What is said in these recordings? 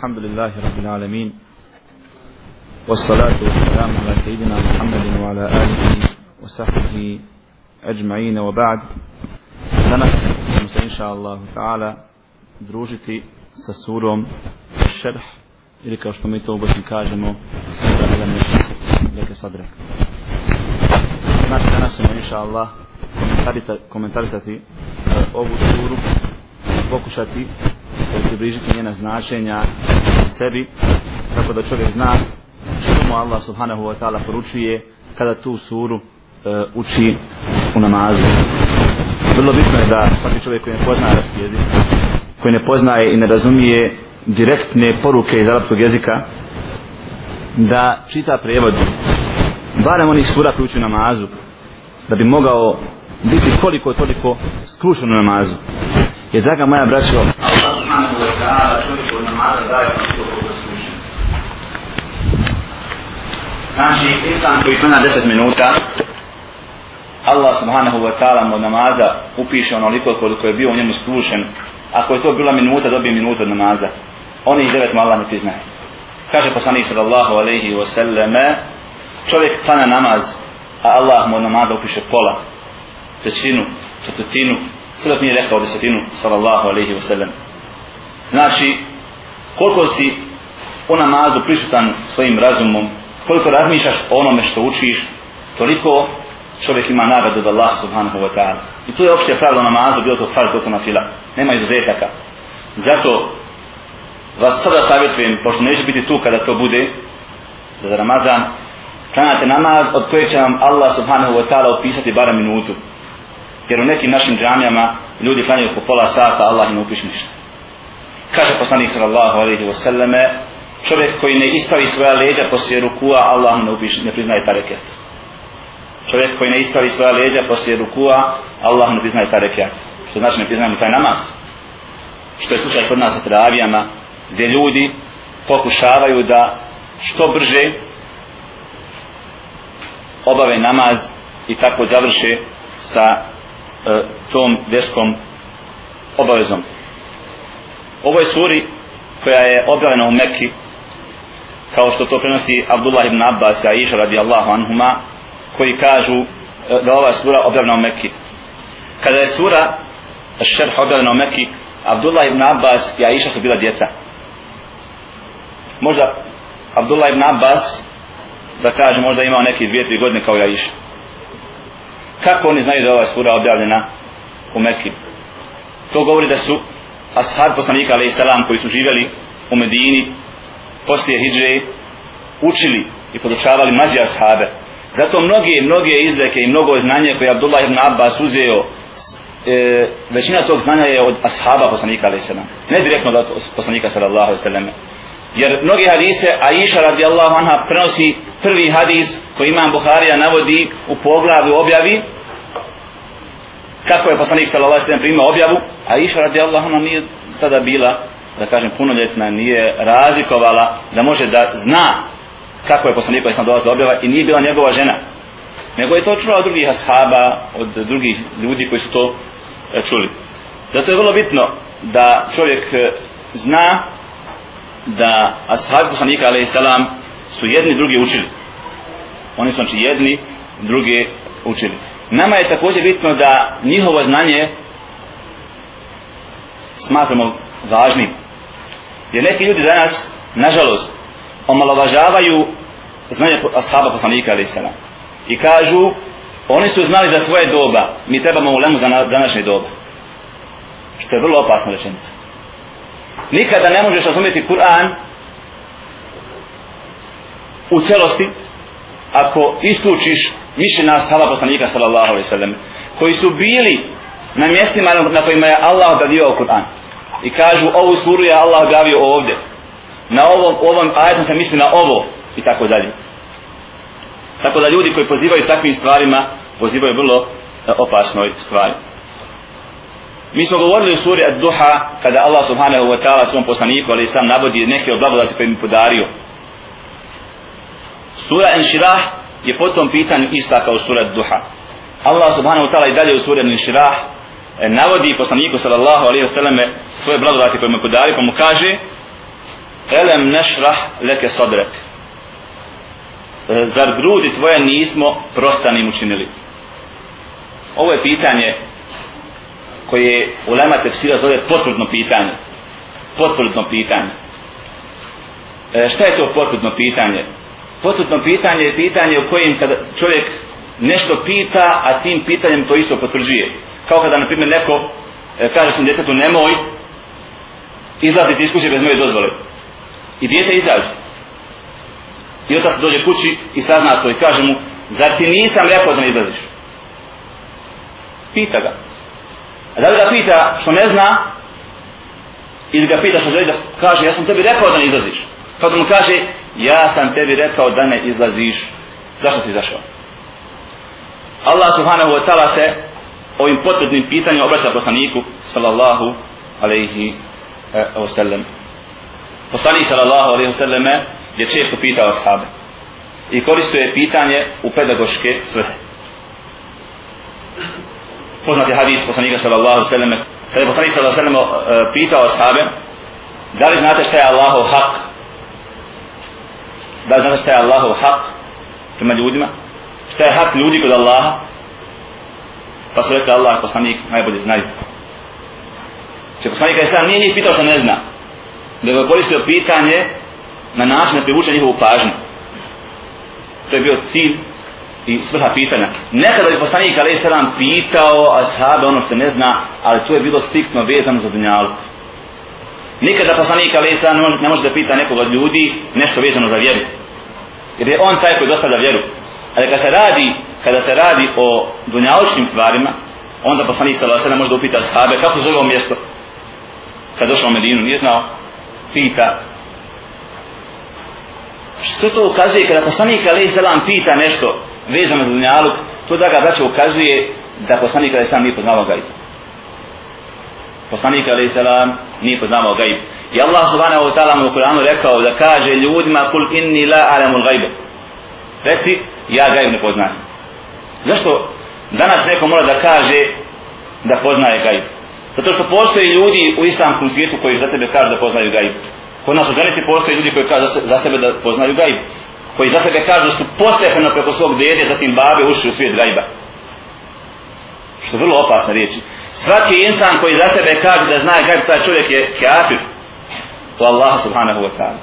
الحمد لله رب العالمين والصلاة والسلام على سيدنا محمد وعلى آله وصحبه أجمعين وبعد danas ćemo se inša Allah ta'ala družiti sa surom šerh ili kao što mi to u Bosni kažemo sura ili neke sadre znači danas ćemo inša Allah komentarisati uh, ovu suru pokušati približiti njena značenja sebi tako da čovjek zna što mu Allah subhanahu wa ta'ala poručuje kada tu suru e, uči u namazu. Vrlo bitno je da svaki čovjek koji ne poznaje arabski jezik koji ne poznaje i ne razumije direktne poruke iz arabskog jezika da čita prevod barem onih sura koji uči u namazu da bi mogao biti koliko toliko skrušen u namazu. Jer draga moja braćo Allah ta'ala čovjeku od namaza daje ono što koliko skrušen znači insan koji klanja 10 minuta Allah subhanahu wa ta'ala mu namaza upiše onoliko koliko je bio u njemu sklušen. ako je to bila minuta dobije minutu od namaza. Onih devet mu Allah ne priznaje. Kaže poslanik sallallahu alaihi wa sallame čovjek klanja namaz a Allah mu od namaza upiše pola trećinu, četvrtinu sve dok nije rekao desetinu sallallahu alaihi wa sallam znači koliko si u namazu prisutan svojim razumom koliko razmišljaš o onome što učiš toliko čovjek ima nagradu od Allah subhanahu wa ta'ala. I to je opšte pravilo namaza bilo to fard, bilo to na fila nema izuzetaka. Zato vas sada savjetujem pošto neće biti tu kada to bude za Ramazan klanjate namaz od koje će vam Allah subhanahu wa ta'ala opisati bara minutu. Jer u nekim našim džamijama ljudi klanjaju po pola sata Allah im ne upiše ništa kaže poslanik sallallahu alaihi wa sallame čovjek koji ne ispravi svoja leđa poslije rukua Allah mu ne, ubiš, ne priznaje ta rekiat. čovjek koji ne ispravi svoja leđa poslije rukua Allah mu ne priznaje ta rekiat. što znači ne priznaje taj namaz što je slučaj kod nas sa teravijama gdje ljudi pokušavaju da što brže obave namaz i tako završe sa e, tom vjerskom obavezom ovoj suri koja je objavljena u Mekki kao što to prenosi Abdullah ibn Abbas i Aisha radijallahu anhuma koji kažu e, da ova sura objavljena u Mekki. Kada je sura šerh objavljena u Mekki Abdullah ibn Abbas i Aisha su bila djeca. Možda Abdullah ibn Abbas da kaže možda imao neki dvije, tri godine kao i Aisha kako oni znaju da je ova sura objavljena u Mekki to govori da su ashab poslanika alaih salam koji su živjeli u Medini poslije hijđe učili i podučavali mlađe ashabe. Zato mnoge mnoge izreke i mnogo znanja koje Abdullah ibn Abbas uzeo e, većina tog znanja je od ashaba poslanika alaih salam. Ne direktno od poslanika sallallahu alaihi sallam. Jer mnogi hadise Aisha radijallahu anha prenosi prvi hadis koji imam Buharija navodi u poglavlju objavi kako je poslanik sallallahu alejhi ve sellem primio objavu? A Aisha radijallahu anha nije tada bila da kažem punoljetna nije razlikovala da može da zna kako je poslanik sallallahu alejhi ve objava i nije bila njegova žena. Nego je to čula od drugih ashaba od drugih ljudi koji su to e, čuli. Zato je vrlo bitno da čovjek e, zna da ashabi poslanika alaihi salam su jedni drugi učili. Oni su znači jedni drugi učili nama je također bitno da njihovo znanje smatramo važnim. Jer neki ljudi danas nažalost omalovažavaju znanje ashaba poslanika ali salam. I kažu oni su znali za svoje doba mi trebamo ulemu za današnje doba. Što je vrlo opasna rečenica. Nikada ne možeš razumjeti Kur'an u celosti ako isključiš mišljenja stava poslanika sallallahu alaihi sallam koji su bili na mjestima na kojima je Allah objavio Kur'an. I kažu ovu suru je Allah objavio ovdje. Na ovom, ovom ajetom se misli na ovo i tako dalje. Tako da ljudi koji pozivaju takvim stvarima pozivaju vrlo e, opasnoj stvari. Mi smo govorili u suri Ad-Duha kada Allah subhanahu wa ta'ala svom poslaniku ali sam navodi neke od blagodati koje mi podario. Sura Enširah je po tom pitanju ista kao sura Ad-Duha. Allah subhanahu wa ta'ala i dalje u suri Al-Shirah e, navodi poslaniku sallallahu alaihi wa sallam svoje blagodati koje mu podari pa mu kaže elem nešrah leke sodrek e, zar grudi tvoje nismo prostanim učinili? Ovo je pitanje koje ulema tefsira zove potvrdno pitanje. Potvrdno pitanje. E, šta je to potvrdno pitanje? Posutno pitanje je pitanje u kojem kada čovjek nešto pita a tim pitanjem to isto potvrđuje. Kao kada na primjer neko e, kaže sam djetetu nemoj izlaziti iz kuće bez moje dozvole. I djete izađe. I otac dođe kući i sazna to i kaže mu zar ti nisam rekao da ne izlaziš? Pita ga. A da li ga pita što ne zna ili ga pita što želi da kaže ja sam tebi rekao da ne izlaziš? Pa da mu kaže ja sam tebi rekao da ne izlaziš. Zašto si izašao? Allah subhanahu wa ta'ala se ovim potrebnim pitanjem obraća poslaniku sallallahu alaihi e, wa sallam poslanik sallallahu alaihi wa sallam je često pitao ashabe i koristio je pitanje u pedagoške svrhe. Poznati hadis poslanika sallallahu alaihi wa sallam kada je poslanik sallallahu alaihi wa sallam e, pitao ashabe da li znate šta je Allahov hak? Da li šta je Allahov hak prema ljudima? Šta je hak ljudi kod Allaha? Pa su rekli Allah poslanik najbolje znaju. Če poslanik je sam nije njih pitao što ne zna da je koristio pitanje na način da privuče njihovu pažnju. To je bio cilj i svrha pitanja. Nekada je poslanik ali se pitao ashabe ono što ne zna ali to je bilo striktno vezano za dunjalku nikada poslanik ali Isra ne može da pita nekog od ljudi nešto vezano za vjeru. Jer je on taj koji dostavlja vjeru. Ali kada se radi kada se radi o dunjaločkim stvarima onda poslanik sallallahu alejhi ve može da upita sahabe kako se zove mjesto? Kad došao u Medinu nije znao. Pita što to ukazuje? Kada poslanik alejhi selam pita nešto vezano za dunjaluk to da ga braće ukazuje da poslanik alejhi selam nije poznavao gaib poslanik alejhi salam nije poznavao gaib i Allah subhanahu wa taala mu u Kur'anu rekao da kaže ljudima kul inni la alamul gajbe reci ja gaib ne poznajem. Zašto danas neko mora da kaže da poznaje gaib zato što postoje ljudi u islamskom svijetu koji za sebe kažu da poznaju gaib kod nas u zaneti postoje ljudi koji kažu za sebe da poznaju gaib koji za sebe kažu da su postepeno preko svog dede zatim babe ušli u svijet gajba. Što je vrlo opasna riječ svaki insan koji za sebe kaže da zna kako taj čovjek je kafir to Allah subhanahu wa ta'ala.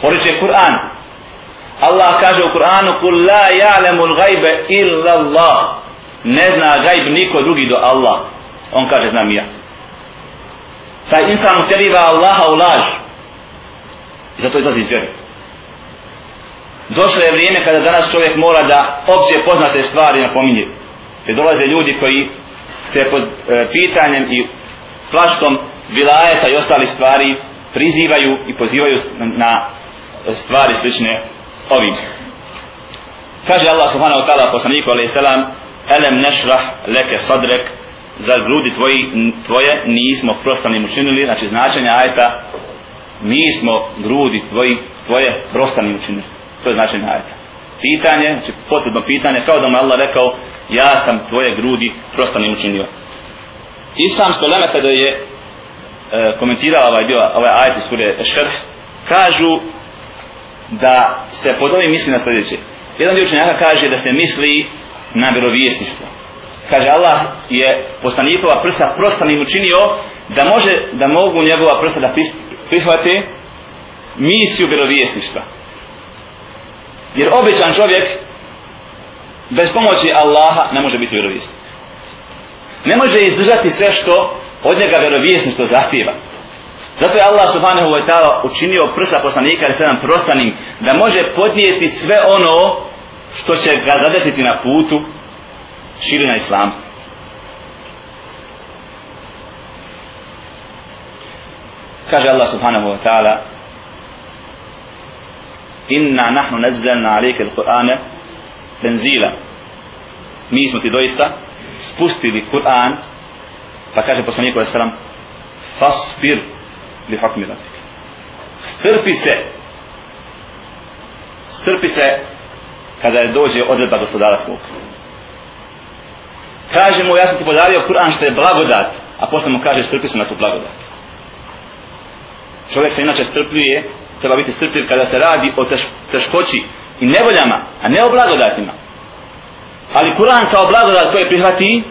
Poriče Kur'an. Allah kaže u Kur'anu kul la ya'lamu al-ghaiba illa Allah. Ne zna gajb niko drugi do Allah. On kaže znam ja. Taj insan utjeriva Allaha u laž. I zato izlazi iz vjeri došlo je vrijeme kada danas čovjek mora da opće poznate stvari napominje. Jer dolaze ljudi koji se pod e, pitanjem i plaštom vilajeta i ostali stvari prizivaju i pozivaju na stvari slične ovim. Kaže Allah subhanahu wa ta'ala poslaniku alaihi salam Elem nešrah leke sadrek za grudi tvoji, tvoje nismo prostanim učinili znači značenje ajta nismo grudi tvoji, tvoje prostanim učinili to je značenje ajta pitanje, znači potrebno pitanje kao da mu Allah rekao ja sam tvoje grudi prostanim učinio islamsko leme kada je e, komentirala ovaj, bio, ovaj ajt iz sure Šerh kažu da se pod ovim misli na sljedeće. Jedan dio učenjaka kaže da se misli na vjerovijesništvo. Kaže Allah je poslanikova prsa prostanim učinio da može da mogu njegova prsa da prihvate misiju vjerovijesništva. Jer običan čovjek bez pomoći Allaha ne može biti vjerovjesnik. Ne može izdržati sve što od njega vjerovjesništvo zahtjeva. Zato je Allah subhanahu wa ta'ala učinio prsa poslanika i sedam prostanim da može podnijeti sve ono što će ga zadesiti na putu širina islama. Kaže Allah subhanahu wa ta'ala Inna nahnu nazzalna alayka al-Qur'ana tanzila. Mi smo ti doista spustili Kur'an pa kaže poslaniku alaihi sallam fasbir li hukmi rabbik. Strpi se. Strpi se kada je dođe odredba gospodara svog. Kaže mu, ja sam ti podario Kur'an što je blagodat, a posle mu kaže strpi se na tu blagodat. čovjek se inače strpljuje treba biti strpljiv kada se radi o teškoći i nevoljama a ne o blagodatima. Ali Kur'an kao blagodat koje prihvati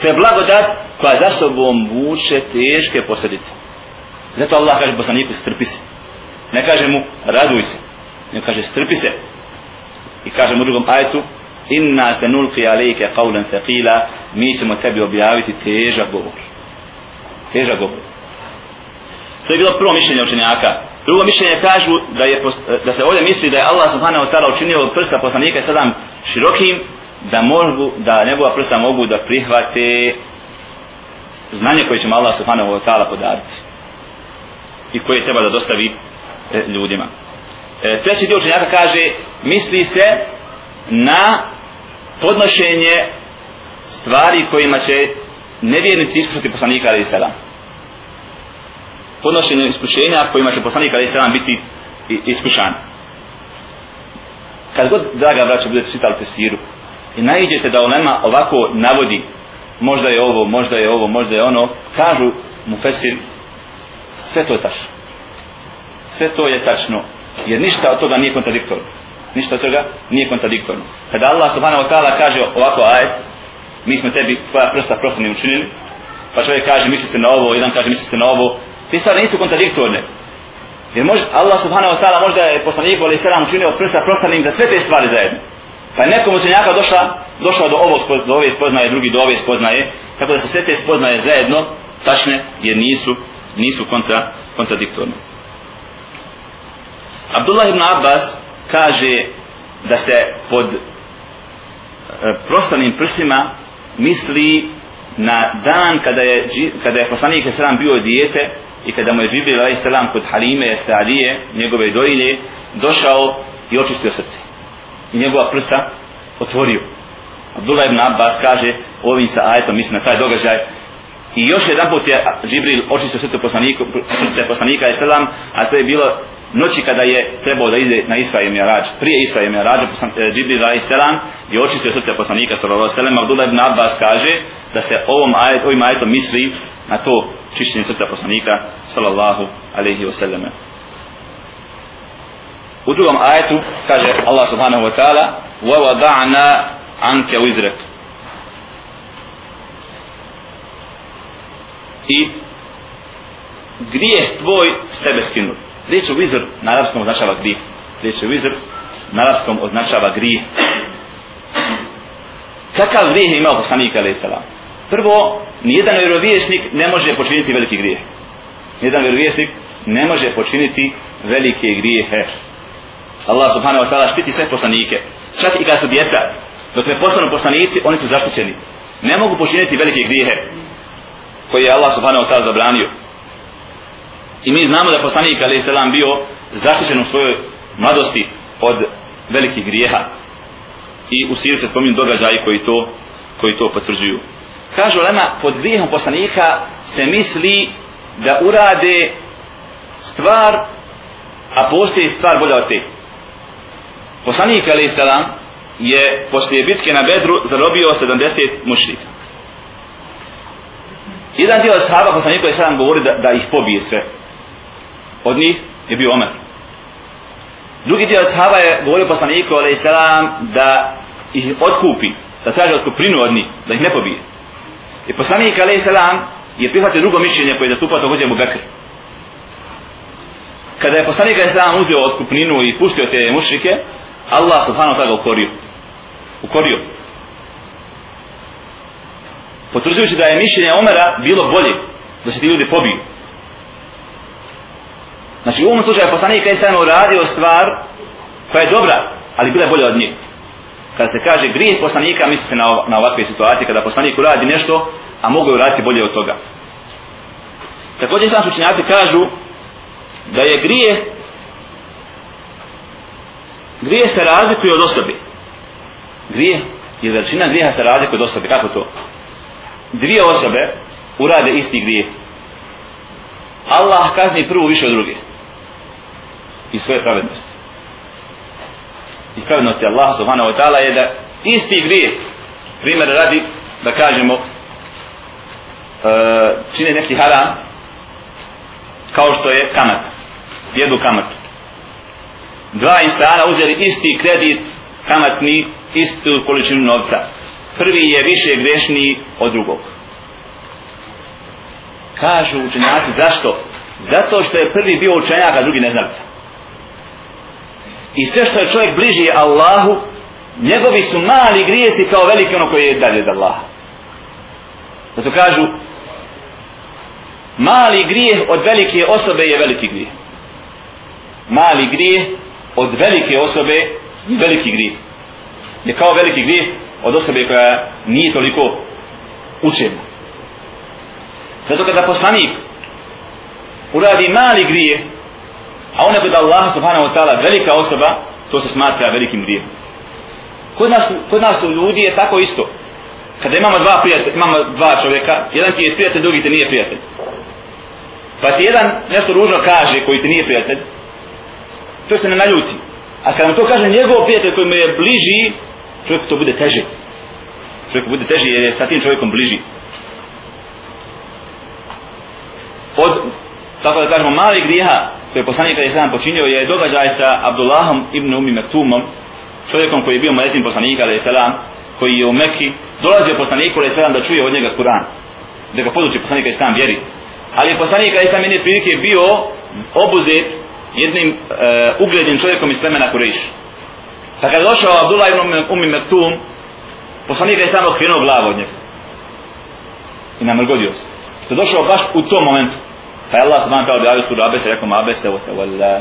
to je blagodat koja za sobom vuče teške posljedice. Zato Allah kaže poslaniku strpi se. Ne kaže mu raduj se. Ne kaže strpi se. I kaže mu drugom ajetu inna se nulqi alejke qawlan thaqila mi ćemo tebi objaviti težak govor. Težak govor. To je bilo prvo mišljenje učenjaka drugo mišljenje kažu da je da se ovdje misli da je Allah subhanahu wa ta'ala učinio prsta poslanika sadam širokim da mogu da njegova prsta mogu da prihvate znanje koje će mu Allah subhanahu wa ta'ala podariti i koje treba da dostavi e, ljudima. E, treći dio učenjaka kaže misli se na podnošenje stvari kojima će nevjernici iskušati poslanika ali i sada podnošenjem iskušenja kojima će poslanik ali i biti iskušan. Kad god draga braća budete čitali tesiru i najidete da ulema ovako navodi možda je ovo, možda je ovo, možda je ono kažu mu fesir sve to je tačno. Sve to je tačno jer ništa od toga nije kontradiktorno. Ništa od toga nije kontradiktorno. Kada Allah subhanahu wa ta'ala kaže ovako ajet mi smo tebi tvoja prsta prosto ne učinili pa čovjek kaže misli se na ovo jedan kaže misli se na ovo te stvari nisu kontradiktorne. Jer može, Allah subhanahu wa ta'ala možda je poslaniku ali selam učinio prsta prostranim za sve te stvari zajedno. Pa je nekom učenjaka došla, došao do, ovo, do ove spoznaje drugi do ove spoznaje tako da se sve te spoznaje zajedno tačne jer nisu nisu kontra, kontradiktorne. Abdullah ibn Abbas kaže da se pod e, prostanim prsima misli na dan kada je, kada je poslanik Islam bio dijete i kada mu je Žibril a.s. kod Halime Sadije, njegove dojilje, došao i očistio srce. I njegova prsta otvorio. Abdullah ibn Abbas kaže ovim sa ajetom mislim na taj događaj I još jedan put je Džibril očistio srce poslanika, srce poslanika je selam, a to je bilo noći kada je trebao da ide na Isra i Mirađ. Prije Isra i Mirađ, e, Džibril je selam i očistio srce poslanika sallallahu alejhi ve sellem. Abdullah ibn Abbas kaže da se ovom ajet, ovim ajetom misli na to čišćenje srca poslanika sallallahu alejhi ve. U drugom ajetu kaže Allah subhanahu wa ta'ala: "Wa wada'na anka i grijeh tvoj s tebe skinu. Riječ u vizor na arabskom označava grijeh. Riječ u vizor na arabskom označava grijeh. Kakav grijeh je imao poslanik alaih salam? Prvo, nijedan vjerovijesnik ne može počiniti veliki grijeh. Nijedan vjerovijesnik ne može počiniti velike grijehe. Allah subhanahu wa ta'ala štiti sve poslanike. Čak i kada su djeca, dok ne postanu poslanici, oni su zaštićeni. Ne mogu počiniti velike grijehe koji je Allah subhanahu wa ta'ala zabranio. I mi znamo da poslanik alaih salam bio zaštićen u svojoj mladosti od velikih grijeha. I u siri se spominju događaji koji to, koji to potvrđuju. Kažu Lema, pod grijehom poslanika se misli da urade stvar, a postoji stvar bolja od te. Poslanik alaih salam je poslije bitke na Bedru zarobio 70 mušlika. Jedan dio sahaba sam je sam govori da, da ih pobije sve. Od njih je bio Omer. Drugi dio sahaba je govorio poslaniku alaih salam da ih otkupi, da traže otkuprinu od njih, da ih ne pobije. I poslanik alaih salam je prihvatio drugo mišljenje koje je zastupao također mu Bekr. Kada je poslanik alaih salam uzeo otkupninu i pustio te mušrike, Allah subhanahu ta'ala ukorio. Ukorio potvrđujući da je mišljenje Omera bilo bolje da se ti ljudi pobiju. Znači u ovom slučaju poslanik je samo uradio stvar koja je dobra, ali bila je bolja od nje. Kada se kaže grijeh poslanika, misli se na, na ovakve situacije, kada poslanik uradi nešto, a mogu je uraditi bolje od toga. Također sam sučenjaci kažu da je grije grije se razlikuje od osobe. Grije, i veličina grijeha se razlikuje od osobe. Kako to? Dvije osobe urade isti grijeh. Allah kazni prvu više od druge. I svoje pravednosti. Iz pravednosti Allah subhanahu wa ta'ala je da isti grijeh primjer radi da kažemo uh, čine neki haram kao što je kamat. Jedu kamatu dva insana uzeli isti kredit kamatni istu količinu novca prvi je više grešniji od drugog. Kažu učenjaci zašto? Zato što je prvi bio učenjak a drugi neznalica. I sve što je čovjek bliži Allahu njegovi su mali grijesi kao veliki ono koji je dalje od Allaha. Zato kažu mali grijeh od velike osobe je veliki grijeh. Mali grijeh od velike osobe je veliki grijeh. Je kao veliki grijeh? Od osobe koja nije toliko učena. Zato kada poslanik uradi mali grijeh a on je kod Allaha subhanahu wa ta'ala velika osoba to se smatra velikim grijem kod nas, kod nas u ljudi je tako isto. Kada imamo dva prijatelja, imamo dva čovjeka jedan ti je prijatelj, drugi ti nije prijatelj. Pa ti jedan nešto ružno kaže koji ti nije prijatelj to se ne naljuci a kada mu to kaže njegov prijatelj koji mu je bliži čovjeku to bude teže Čovjeku bude teže jer je sa tim čovjekom bliži. Od tako da kažemo mali grijeha koje je poslanik kada je sam počinio je događaj sa Abdullahom ibn Umi Mektumom čovjekom koji je bio mezin poslanika alaih salam koji je u Mekki dolazio poslaniku je salam da čuje od njega Kur'an da ga poduči poslanika alaih salam vjeri. Ali je poslanik je salam jedne prilike bio obuzet jednim e, uglednim čovjekom iz plemena Kurejš pa kad je došao Abdullah ibn umm- Umi Mektum poslanik je samo krenuo glavu od njega i namrgodio se što je došao baš u tom momentu Pa je Allah subhanahu ta'ala objavio suru Abese, rekao mu Abese, o te wala.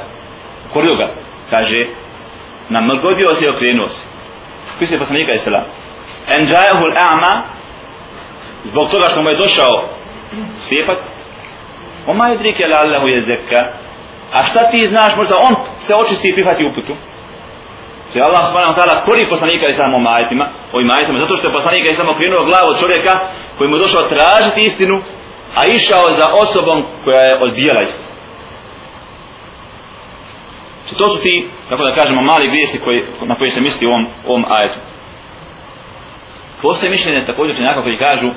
Korio ga, kaže, namrgodio se i okrenuo se. Koji se poslanika je selam. džajahu l'a'ma, zbog toga što mu je došao slijepac, Oma je drike lallahu je zekka, a šta ti znaš, možda on se očisti i prihvati uputu. Je Allah subhanahu ta'ala kori poslanika Islam samo majetima, ovim majetima, zato što je poslanika i samo krenuo glavu od čovjeka koji mu došao tražiti istinu, a išao za osobom koja je odbijala istinu. Znači, to su ti, tako da kažemo, mali grijesi koji, na koji se misli u ovom, ovom ajetu. Postoje mišljenje također se nekako koji kažu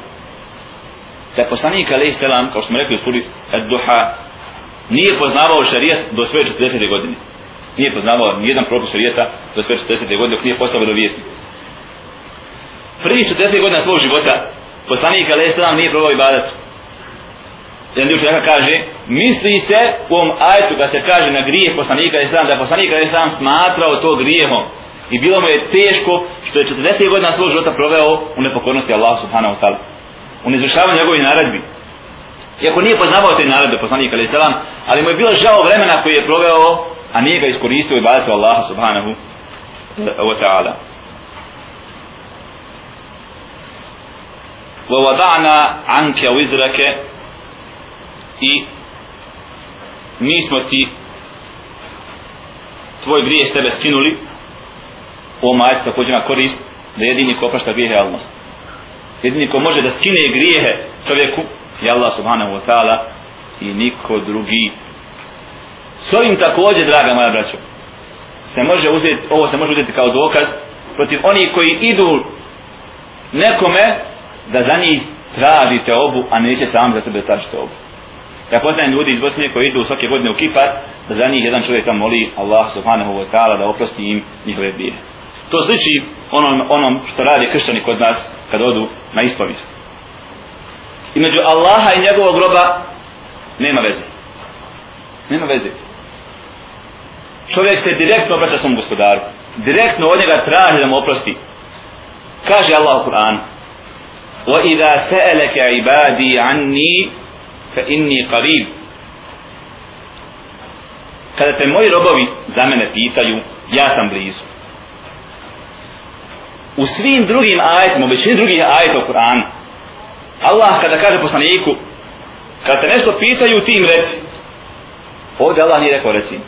da je poslanik a.s. kao što smo rekli u suri Ad-Duha, nije poznavao šarijat do svoje 40. godine. Nije poznavao nijedan propis šarijeta do sve 40. godine dok nije postao vjerovjesnik. Prvi 40 godina svog života poslanik Ali selam nije probao ibadat jedan dio čovjeka kaže, misli se u ovom ajetu kad se kaže na grijeh poslanika i da je poslanika i smatrao to grijehom. I bilo mu je teško što je 40 godina svog života proveo u nepokornosti Allah subhanahu wa ta'ala. U nezvršavanju njegovih naredbi. Iako nije poznavao te naredbe poslanika ali salam, ali mu je bilo žao vremena koji je proveo, a nije ga iskoristio i badetu Allah subhanahu wa ta'ala. ووضعنا عنك وزرك i mi smo ti tvoj grije s tebe skinuli o majci također na korist da jedini ko oprašta grijehe Allah jedini ko može da skine grijehe čovjeku je Allah subhanahu wa ta'ala i niko drugi s ovim također draga moja braćo se može uzeti, ovo se može uzeti kao dokaz protiv onih koji idu nekome da za njih tražite obu a neće sam za sebe tražite obu Ja poznajem ljudi iz Bosne koji idu svake godine u Kipar, da za njih jedan čovjek tam moli Allah subhanahu wa ta'ala da oprosti im njihove bije. To sliči onom, onom što radi kršćani kod nas kad odu na ispovist. I među Allaha i njegovog groba nema veze. Nema veze Čovjek se direktno obraća svom gospodaru. Direktno od njega traži da mu oprosti. Kaže Allah u Kur'anu وَإِذَا سَأَلَكَ عِبَادِي عَنِّي fa inni qarib kada te moji robovi za mene pitaju ja sam blizu u svim drugim ajetima u većini drugih ajeta u Kur'anu Allah kada kaže poslaniku kada te nešto pitaju ti im reci ovdje Allah nije rekao reci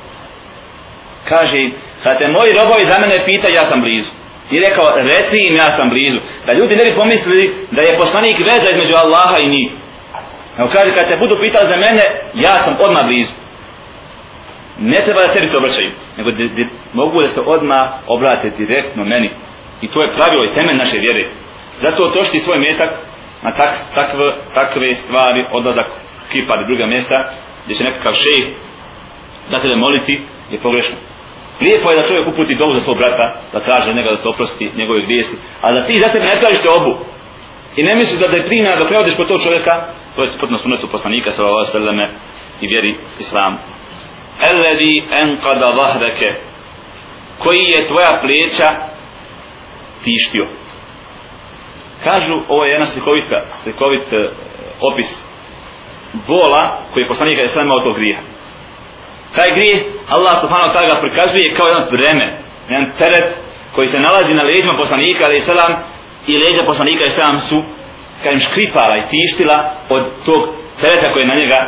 kaže kada te moji robovi za mene pitaju ja sam blizu i rekao reci im ja sam blizu da ljudi ne bi pomislili da je poslanik veza između Allaha i njih Evo kaže, kad te budu pitali za mene, ja sam odmah blizu. Ne treba da tebi se obraćaju, nego de, de, mogu da se odmah obrate direktno meni. I to je pravilo i temelj naše vjere. Zato tošti svoj metak na tak, takve, takve stvari, odlazak kipa do druga mjesta, gdje će nekakav šejh da te moliti je pogrešno. Lijepo je da čovjek uputi dovu za svog brata, da traže njega da se oprosti njegove grijesi, a da ti za sebe ne tražiš te obu. I ne misliš da je primjena da prevodiš po tog čovjeka, to je suprotno sunetu poslanika sallallahu alejhi i vjeri islamu. Alladhi anqada dhahraka koji je tvoja pleća tištio. Kažu, ovo je jedna slikovita, slikovit eh, opis bola koji je poslanika je od od grija. Taj grijeh Allah subhanahu wa ta'ala prikazuje kao jedan breme, jedan teret koji se nalazi na leđima poslanika ali selam i leđa poslanika i selam su kažem škripala i tištila od tog tereta koji je na njega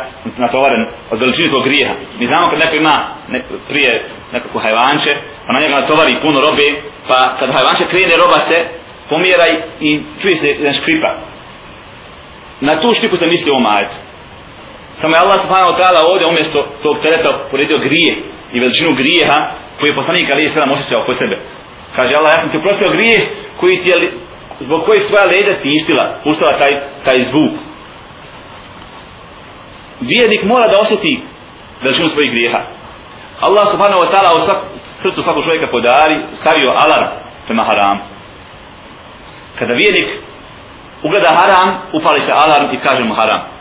natovaren od veličine tog grijeha. Mi znamo kad neko ima nek, prije nekako hajvanče, pa na njega natovari puno robe, pa kad hajvanče krene roba se pomjera i čuje se jedan škripa. Na tu škripu se misli o majetu. Samo je Allah subhanahu wa ta'ala ovdje umjesto tog tereta poredio grije i veličinu grijeha koji je poslanik Ali Isra osjećao kod sebe. Kaže Allah, ja sam ti uprostio grijeh koji ti je zbog koji svoja leđa tištila, puštala taj, taj zvuk. Vijednik mora da osjeti veličinu svojih grijeha. Allah subhanahu wa ta'ala u svak, srcu svakog čovjeka podari, stavio alarm prema haram. Kada vijednik ugleda haram, upali se alarm i kaže mu haram.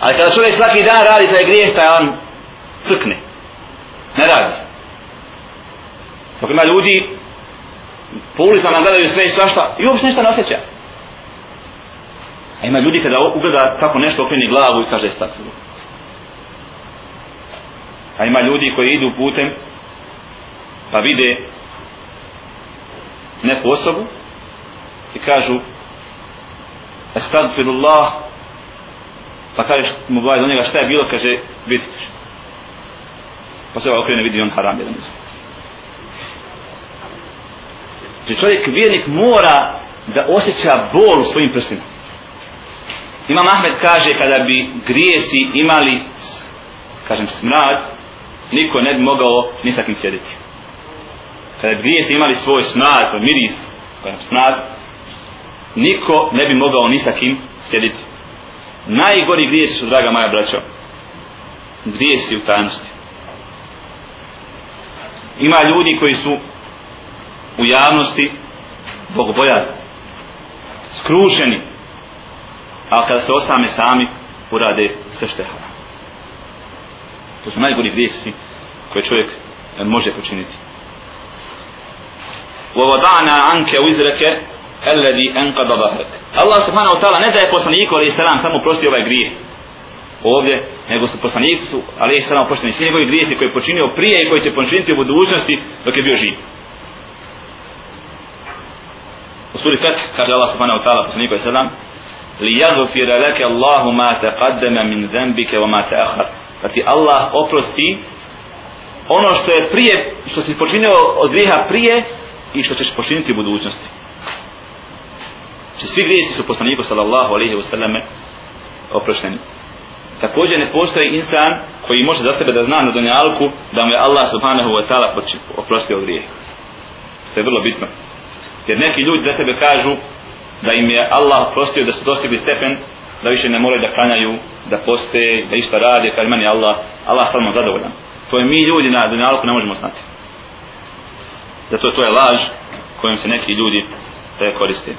Ali kada čovjek svaki dan radi taj grijeh, taj on crkne. Ne radi. Dok ima ljudi, po ulicama gledaju sve i svašta, i uopšte ništa ne osjeća. A ima ljudi kada ugleda tako nešto okreni glavu i kaže stakvilo. A ima ljudi koji idu putem, pa vide neku osobu i kažu Estagfirullah pa kaže mu baj do njega šta je bilo, kaže vidi pa se ovaj okrene vidi on haram jedan mislim znači čovjek vjernik mora da osjeća bol u svojim prstima Imam Ahmed kaže kada bi grijesi imali kažem smrad niko ne bi mogao ni sa kim sjediti. Kada bi grijesi imali svoj smrad svoj miris kažem smrad niko ne bi mogao ni sa kim sjediti najgori grijesi su, draga moja braćo, grijesi u tajnosti. Ima ljudi koji su u javnosti bogobojazni, skrušeni, a kada se osame sami, urade sve što je To su najgori grijesi koje čovjek e, može počiniti. U ovo dana anke u izreke alladhi anqadha dhahrak. Allah subhanahu wa ta'ala ne daje poslaniku alejhi salam samo prosti ovaj grijeh. Ovdje nego su poslaniku su alejhi salam oprošteni svi njegovi grijesi koje je počinio prije i koji će počiniti u budućnosti dok je bio živ. U suri Fath kaže Allah subhanahu wa ta'ala poslaniku alejhi salam li yaghfira laka Allahu ma taqaddama min dhanbika wa ma ta'akhkhar. Da ti Allah oprosti ono što je prije što si počinio od grijeha prije i što ćeš počiniti u budućnosti. Znači svi grijesi su poslaniku sallallahu alaihi wa sallame oprošteni. Također ne postoji insan koji može za sebe da zna na dunjalku da mu je Allah subhanahu wa ta'ala oprostio grijeh. To je vrlo bitno. Jer neki ljudi za sebe kažu da im je Allah oprostio da su dostigli stepen da više ne moraju da klanjaju, da poste, da išta radi, pa kad meni Allah, Allah samo zadovoljan. To je mi ljudi na dunjalku ne možemo znati. Zato to je laž kojom se neki ljudi koriste.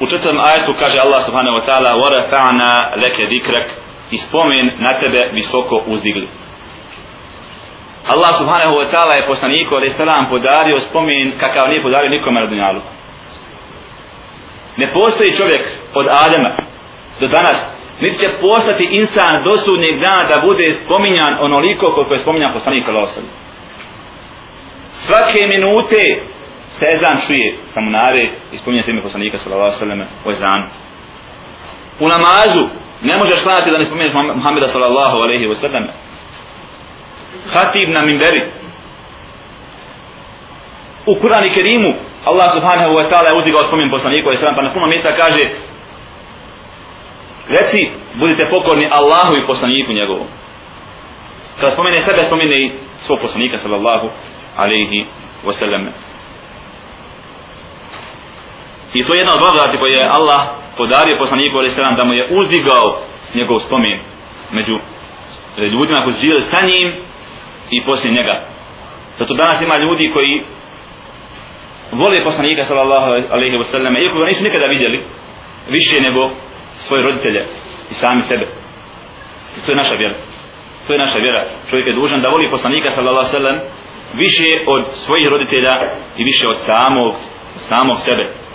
U četvrtom ajetu kaže Allah subhanahu wa ta'ala وَرَفَعْنَا لَكَ ذِكْرَكْ i spomen na tebe visoko uzdigli. Allah subhanahu wa ta'ala je poslaniku ali salam podario spomen kakav nije podario nikome na dunjalu. Ne postoji čovjek od Adama do danas, niti će postati insan do sudnjeg dana da bude spominjan onoliko koliko je spominjan poslanik sallallahu alaihi Svake minute se ezan čuje sa munare i spominje se ime poslanika sallallahu sallam o ezanu u namazu ne možeš klanati da ne spominješ Muhammeda sallallahu alaihi wa sallam hatib na minberi u Kur'an i Kerimu Allah subhanahu wa ta'ala je uzdigao spomin poslaniku alaihi sallam pa na puno mjesta kaže reci budite pokorni Allahu i poslaniku njegovom. Kada spomene sebe spomene i svog poslanika sallallahu alaihi wa sallam I to je jedna od blagodati koje je Allah podario poslaniku alaih selam da mu je uzdigao njegov spomen među ljudima koji su živjeli sa njim i poslije njega. Zato danas ima ljudi koji vole poslanika sallallahu alaihi wa sallam iako ga nisu nikada vidjeli više nego svoje roditelje i sami sebe. I to je naša vjera. To je naša vjera. Čovjek je dužan da voli poslanika sallallahu alaihi wa sallam više od svojih roditelja i više od samog samog sebe.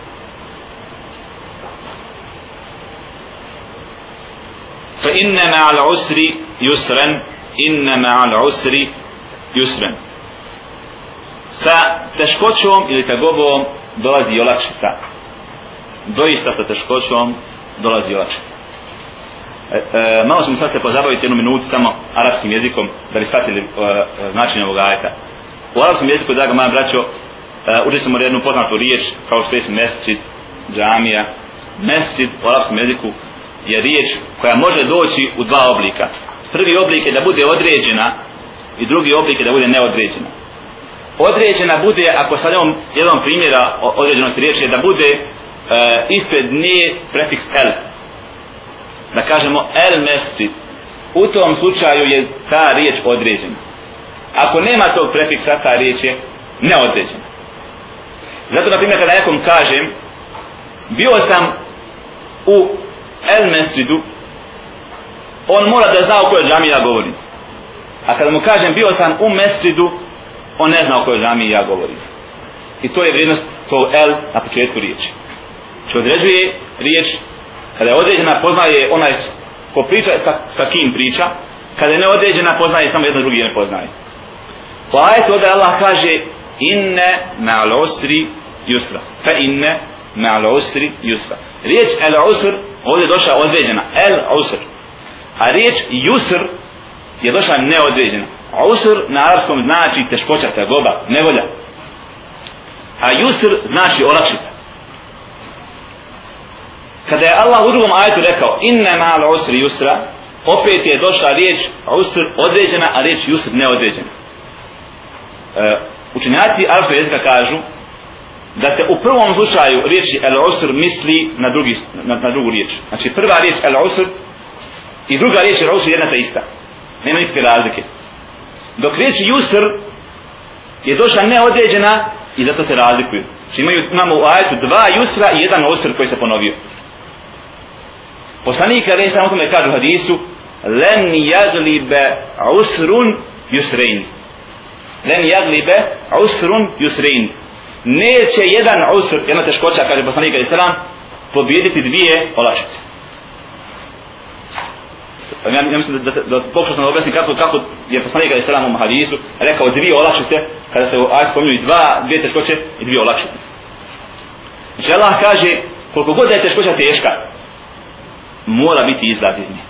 Fa inna ma'al usri yusran inna ma'al usri sa teškoćom ili tegobom dolazi olakšica. Doista sa teškoćom dolazi olakšica. E, e, malo ćemo sad se pozabaviti jednu minutu samo arapskim jezikom da bi shvatili e, e, značenje ovog ajeta. U arapskom jeziku draga moja braćo e, učili smo jednu poznatu riječ kao što je mesčid, džamija. Mesčid u arapskom jeziku je riječ koja može doći u dva oblika. Prvi oblik je da bude određena i drugi oblik je da bude neodređena. Određena bude ako sa njom jednom primjera određenosti riječi je da bude e, ispred nije prefiks el. Da kažemo el mesjid. U tom slučaju je ta riječ određena. Ako nema tog prefiksa ta riječ je neodređena. Zato na primjer kada nekom kažem bio sam u el mesjidu on mora da zna o kojoj džami ja govorim. A kada mu kažem bio sam u mesjidu on ne zna o kojoj džami ja govorim. I to je vrijednost to el na početku riječi. Što određuje riječ kada je određena poznaje onaj ko priča sa, sa kim priča kada je neodređena poznaje samo jedno drugi ne poznaje. Po ajetu ovdje Allah kaže inne ma'al usri yusra. Fa inne ma'al usri yusra riječ el usr ovdje je došla određena el usr a riječ yusr je došla neodređena. Usr na arabskom znači teškoća tegoba, nevolja. A yusr znači olakšica. Kada je Allah u drugom ajetu rekao inna ma'al usri yusra opet je došla riječ usr određena a riječ yusr neodređena. E, učenjaci arabskog jezika kažu da se u prvom slučaju riječi el usr misli na, drugi, na, na drugu riječ. Znači prva riječ el usr i druga riječ el usr jedna ta ista. Nema nikakve razlike. Dok riječ yusr je došla neodređena i zato se razlikuju. Znači imaju, imamo u ajetu dva yusra i jedan usr koji se ponovio. Poslanik ali sam tome kaže u hadisu len jaglibe usrun yusrein len jaglibe usrun yusrein neće jedan usr jedna teškoća kaže poslanik ali selam, pobijediti dvije olakšice. Pa ja, ja mislim da, da, da pokušao sam da objasnim kako, kako je poslanik ali selam u hadisu rekao dvije olakšice kada se u aj spominju dva, dvije teškoće i dvije olakšice. Želah kaže koliko god da je teškoća teška mora biti izlaz iz nje.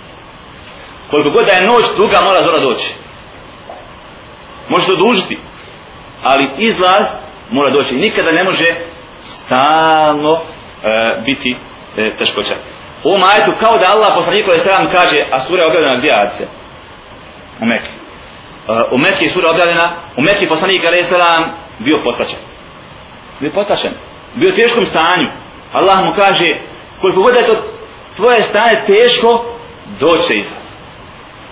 Koliko god da je noć duga mora zora doći. Može se odužiti, ali izlaz mora doći. Nikada ne može stalno e, biti e, teškoća. U ovom ajetu kao da Allah poslaniku je sram kaže a sura je objavljena gdje ajce? u Mekke uh, u Mekke je sura objavljena u Mekke poslanik alaih sram bio potlačen bio potlačen bio u teškom stanju. Allah mu kaže koliko god je to tvoje stanje teško doće izlaz.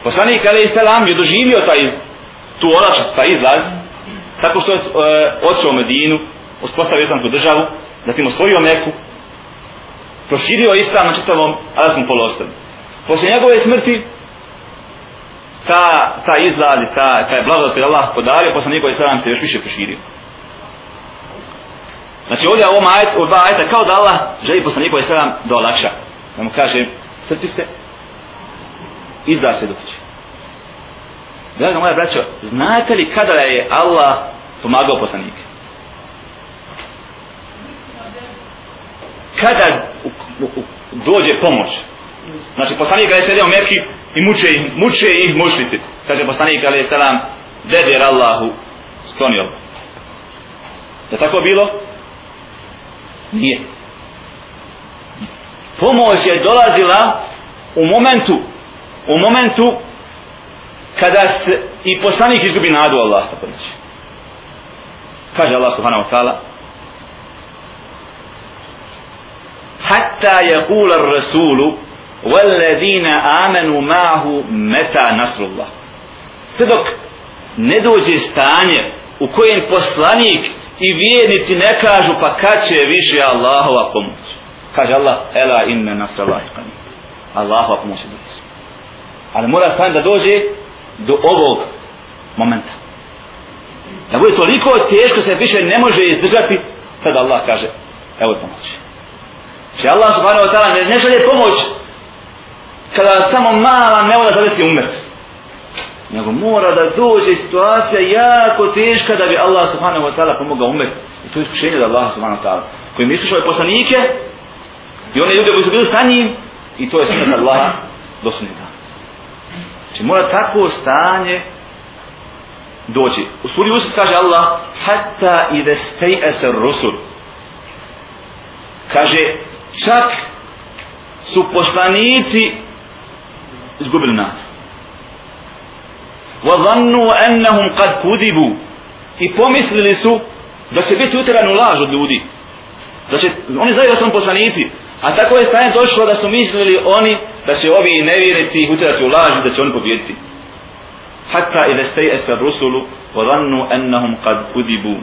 Poslanik alaih sram je doživio taj tu olašat, taj izlaz tako što je e, odšao Medinu uspostavio islamsku državu zatim osvojio Meku proširio islam na čitavom arabskom poluostrvu. Posle njegove smrti ta, ta izlaz i ta, ta je blagodat koji Allah podario, posle njegove islam se još više proširio. Znači ovdje ovom ajet, u dva ajeta kao da Allah želi posle njegove islam da olakša. Da mu kaže, strpi se, izlaz se doći. Draga moja braćo, znate li kada je Allah pomagao poslanike? kada dođe pomoć znači poslanik kada se u Mekki i muče ih, muče ih mušnici kaže poslanik ali selam deder Allahu sklonio je tako bilo? nije pomoć je dolazila u momentu u momentu kada se i poslanik izgubi nadu Allah kaže Allah subhanahu wa ta'ala hatta yaqula ar-rasulu وَالَّذِينَ آمَنُوا مَعْهُ مَتَا نَصْرُ اللَّهِ Sve dok ne dođe stanje u kojem poslanik i vjernici ne kažu pa kad će više Allahova pomoć. Kaže Allah, ela inne nasralahi qani. Allahova pomoć je doći. Ali mora stanje da dođe do ovog momenta. Da bude toliko teško se više ne može izdržati, tada Allah kaže, evo pomoći. Znači, Če Allah subhanahu wa ta'ala ne, ne želje pomoć kada samo mala nevoda zavisi umet. Nego mora da dođe situacija jako teška da bi Allah subhanahu wa ta'ala pomogao umet. I to je iskušenje da Allah subhanahu wa ta'ala koji mi slušao poslanike i one ljude koji su bili sa njim i to je sunet Allaha do sunnita. Znači mora takvo stanje doći. U suri Yusuf kaže Allah hatta ide stej eser rusul kaže čak su poslanici izgubili nas وظنوا أنهم قد كذبوا i pomislili su da će biti utirani u laž od ljudi da će, oni znaju da su poslanici a tako je stanje došlo da su mislili oni da će ovi nevjernici ih utirati u laž i da će oni pobjediti hatta ila stayasa rusulu wa dhannu annahum qad kudibu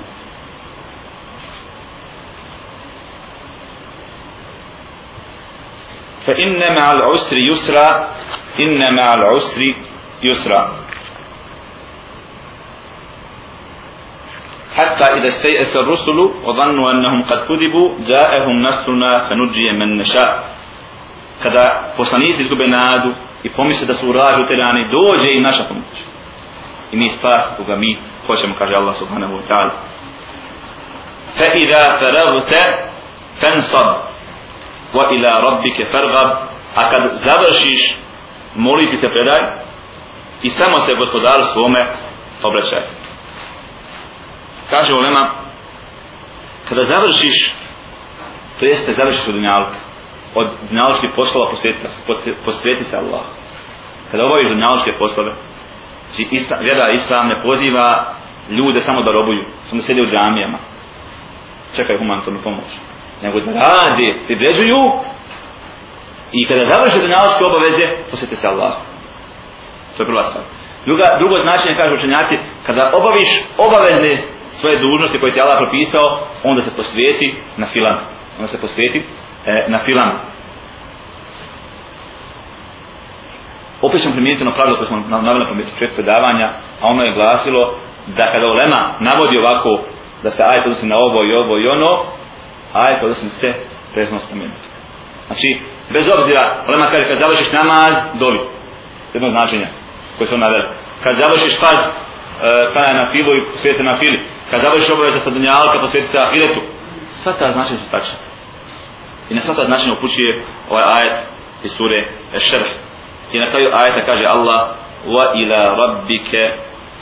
fa inna ma'al usri yusra inna ma'al usri حتى إذا استيأس الرسل وظنوا أنهم قد كذبوا جاءهم نصرنا فنجي من نشاء kada poslanici izgube nadu i pomisle da su terani, dođe i naša pomoć. I mi spas koga mi hoćemo, kaže Allah subhanahu wa ta'ala. Faragta fansab wa ila rabbike fargab a kad završiš moliti se predaj i samo se gospodaru svome obraćaj kaže Olema, kada završiš to jeste završiš od dunjalka od dunjalskih poslova posveti, se Allah. Kada obaviš dunjalske poslove znači isla, vjera islam ne poziva ljude samo da robuju samo da sjede u džamijama čekaju humanitarnu pomoć nego da rade, pribrežuju i kada završe dunjalske obaveze posveti se Allah. To je prva stvar. Druga, drugo značenje kaže učenjaci kada obaviš obavezne svoje dužnosti koje ti Allah propisao, onda se posvijeti na filan. Onda se posvijeti e, na filan. Opet ćemo primijeniti ono pravilo koje smo navjeli na početku predavanja, a ono je glasilo da kada Olema navodi ovako da se ajet odnosi na ovo i ovo i ono, ajet odnosi na sve prethodno spomenuti. Znači, bez obzira, Olema kaže kad završiš namaz, doli. Jedno značenje koje su naveli. Kad završiš faz, e, kada je na filu i svijete na fili, kad završiš obaveza sa dunjalka, pa posvjeti se ahiretu, sva ta značenja su tačna. I na sva ta značenja upućuje ovaj ajet iz sure Ešerh. I na kraju ajeta kaže Allah wa ila rabbike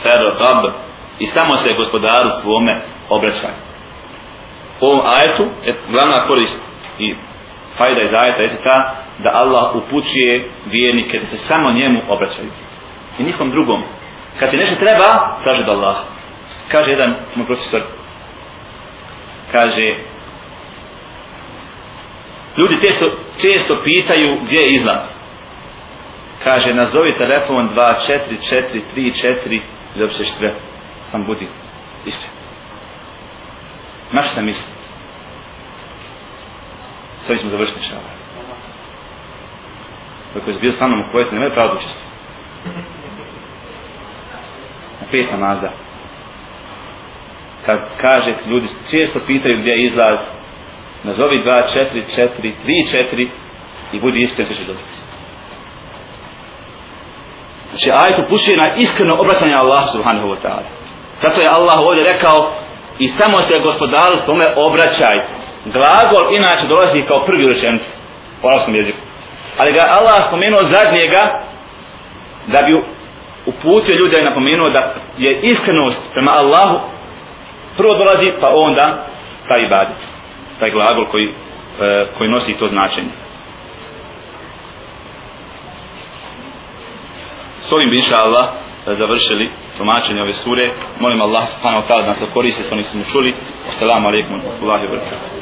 farghab i samo se gospodaru svome obraćaj. U ovom ajetu je glavna korist i fajda iz ajeta je ta da Allah upućuje vjernike da se samo njemu obraćaju. I nikom drugom. Kad ti nešto treba, traži od Allah kaže jedan moj profesor kaže ljudi često, često pitaju gdje je izlaz. Kaže nazovi telefon 24434 ili uopšte sve. Sam budi. Iskren znaš šta misli? Sve ćemo završiti šala ako je bio sa mnom u kojeci nemaju pravo da učestvo na pet namaza kad kaže ljudi često pitaju gdje je izlaz nazovi 2, 4, 4, 3, 4 i budi iskren se dobiti znači ajet upušuje na iskreno obraćanje Allah subhanahu wa ta'ala. Zato je Allah ovdje rekao i samo se gospodaru svome obraćaj. Glagol inače dolazi kao prvi u rečenici u arabskom jeziku. Ali ga Allah spomenuo zadnjega da bi uputio ljude i napomenuo da je iskrenost prema Allahu prvo dolazi pa onda taj ibadet taj glagol koji, e, koji nosi to značenje. S ovim bi inša Allah e, završili tumačenje ove sure. Molim Allah subhanahu wa ta'ala da nas koristi s onih smo čuli. Assalamu alaikum wa rahmatullahi wa barakatuh.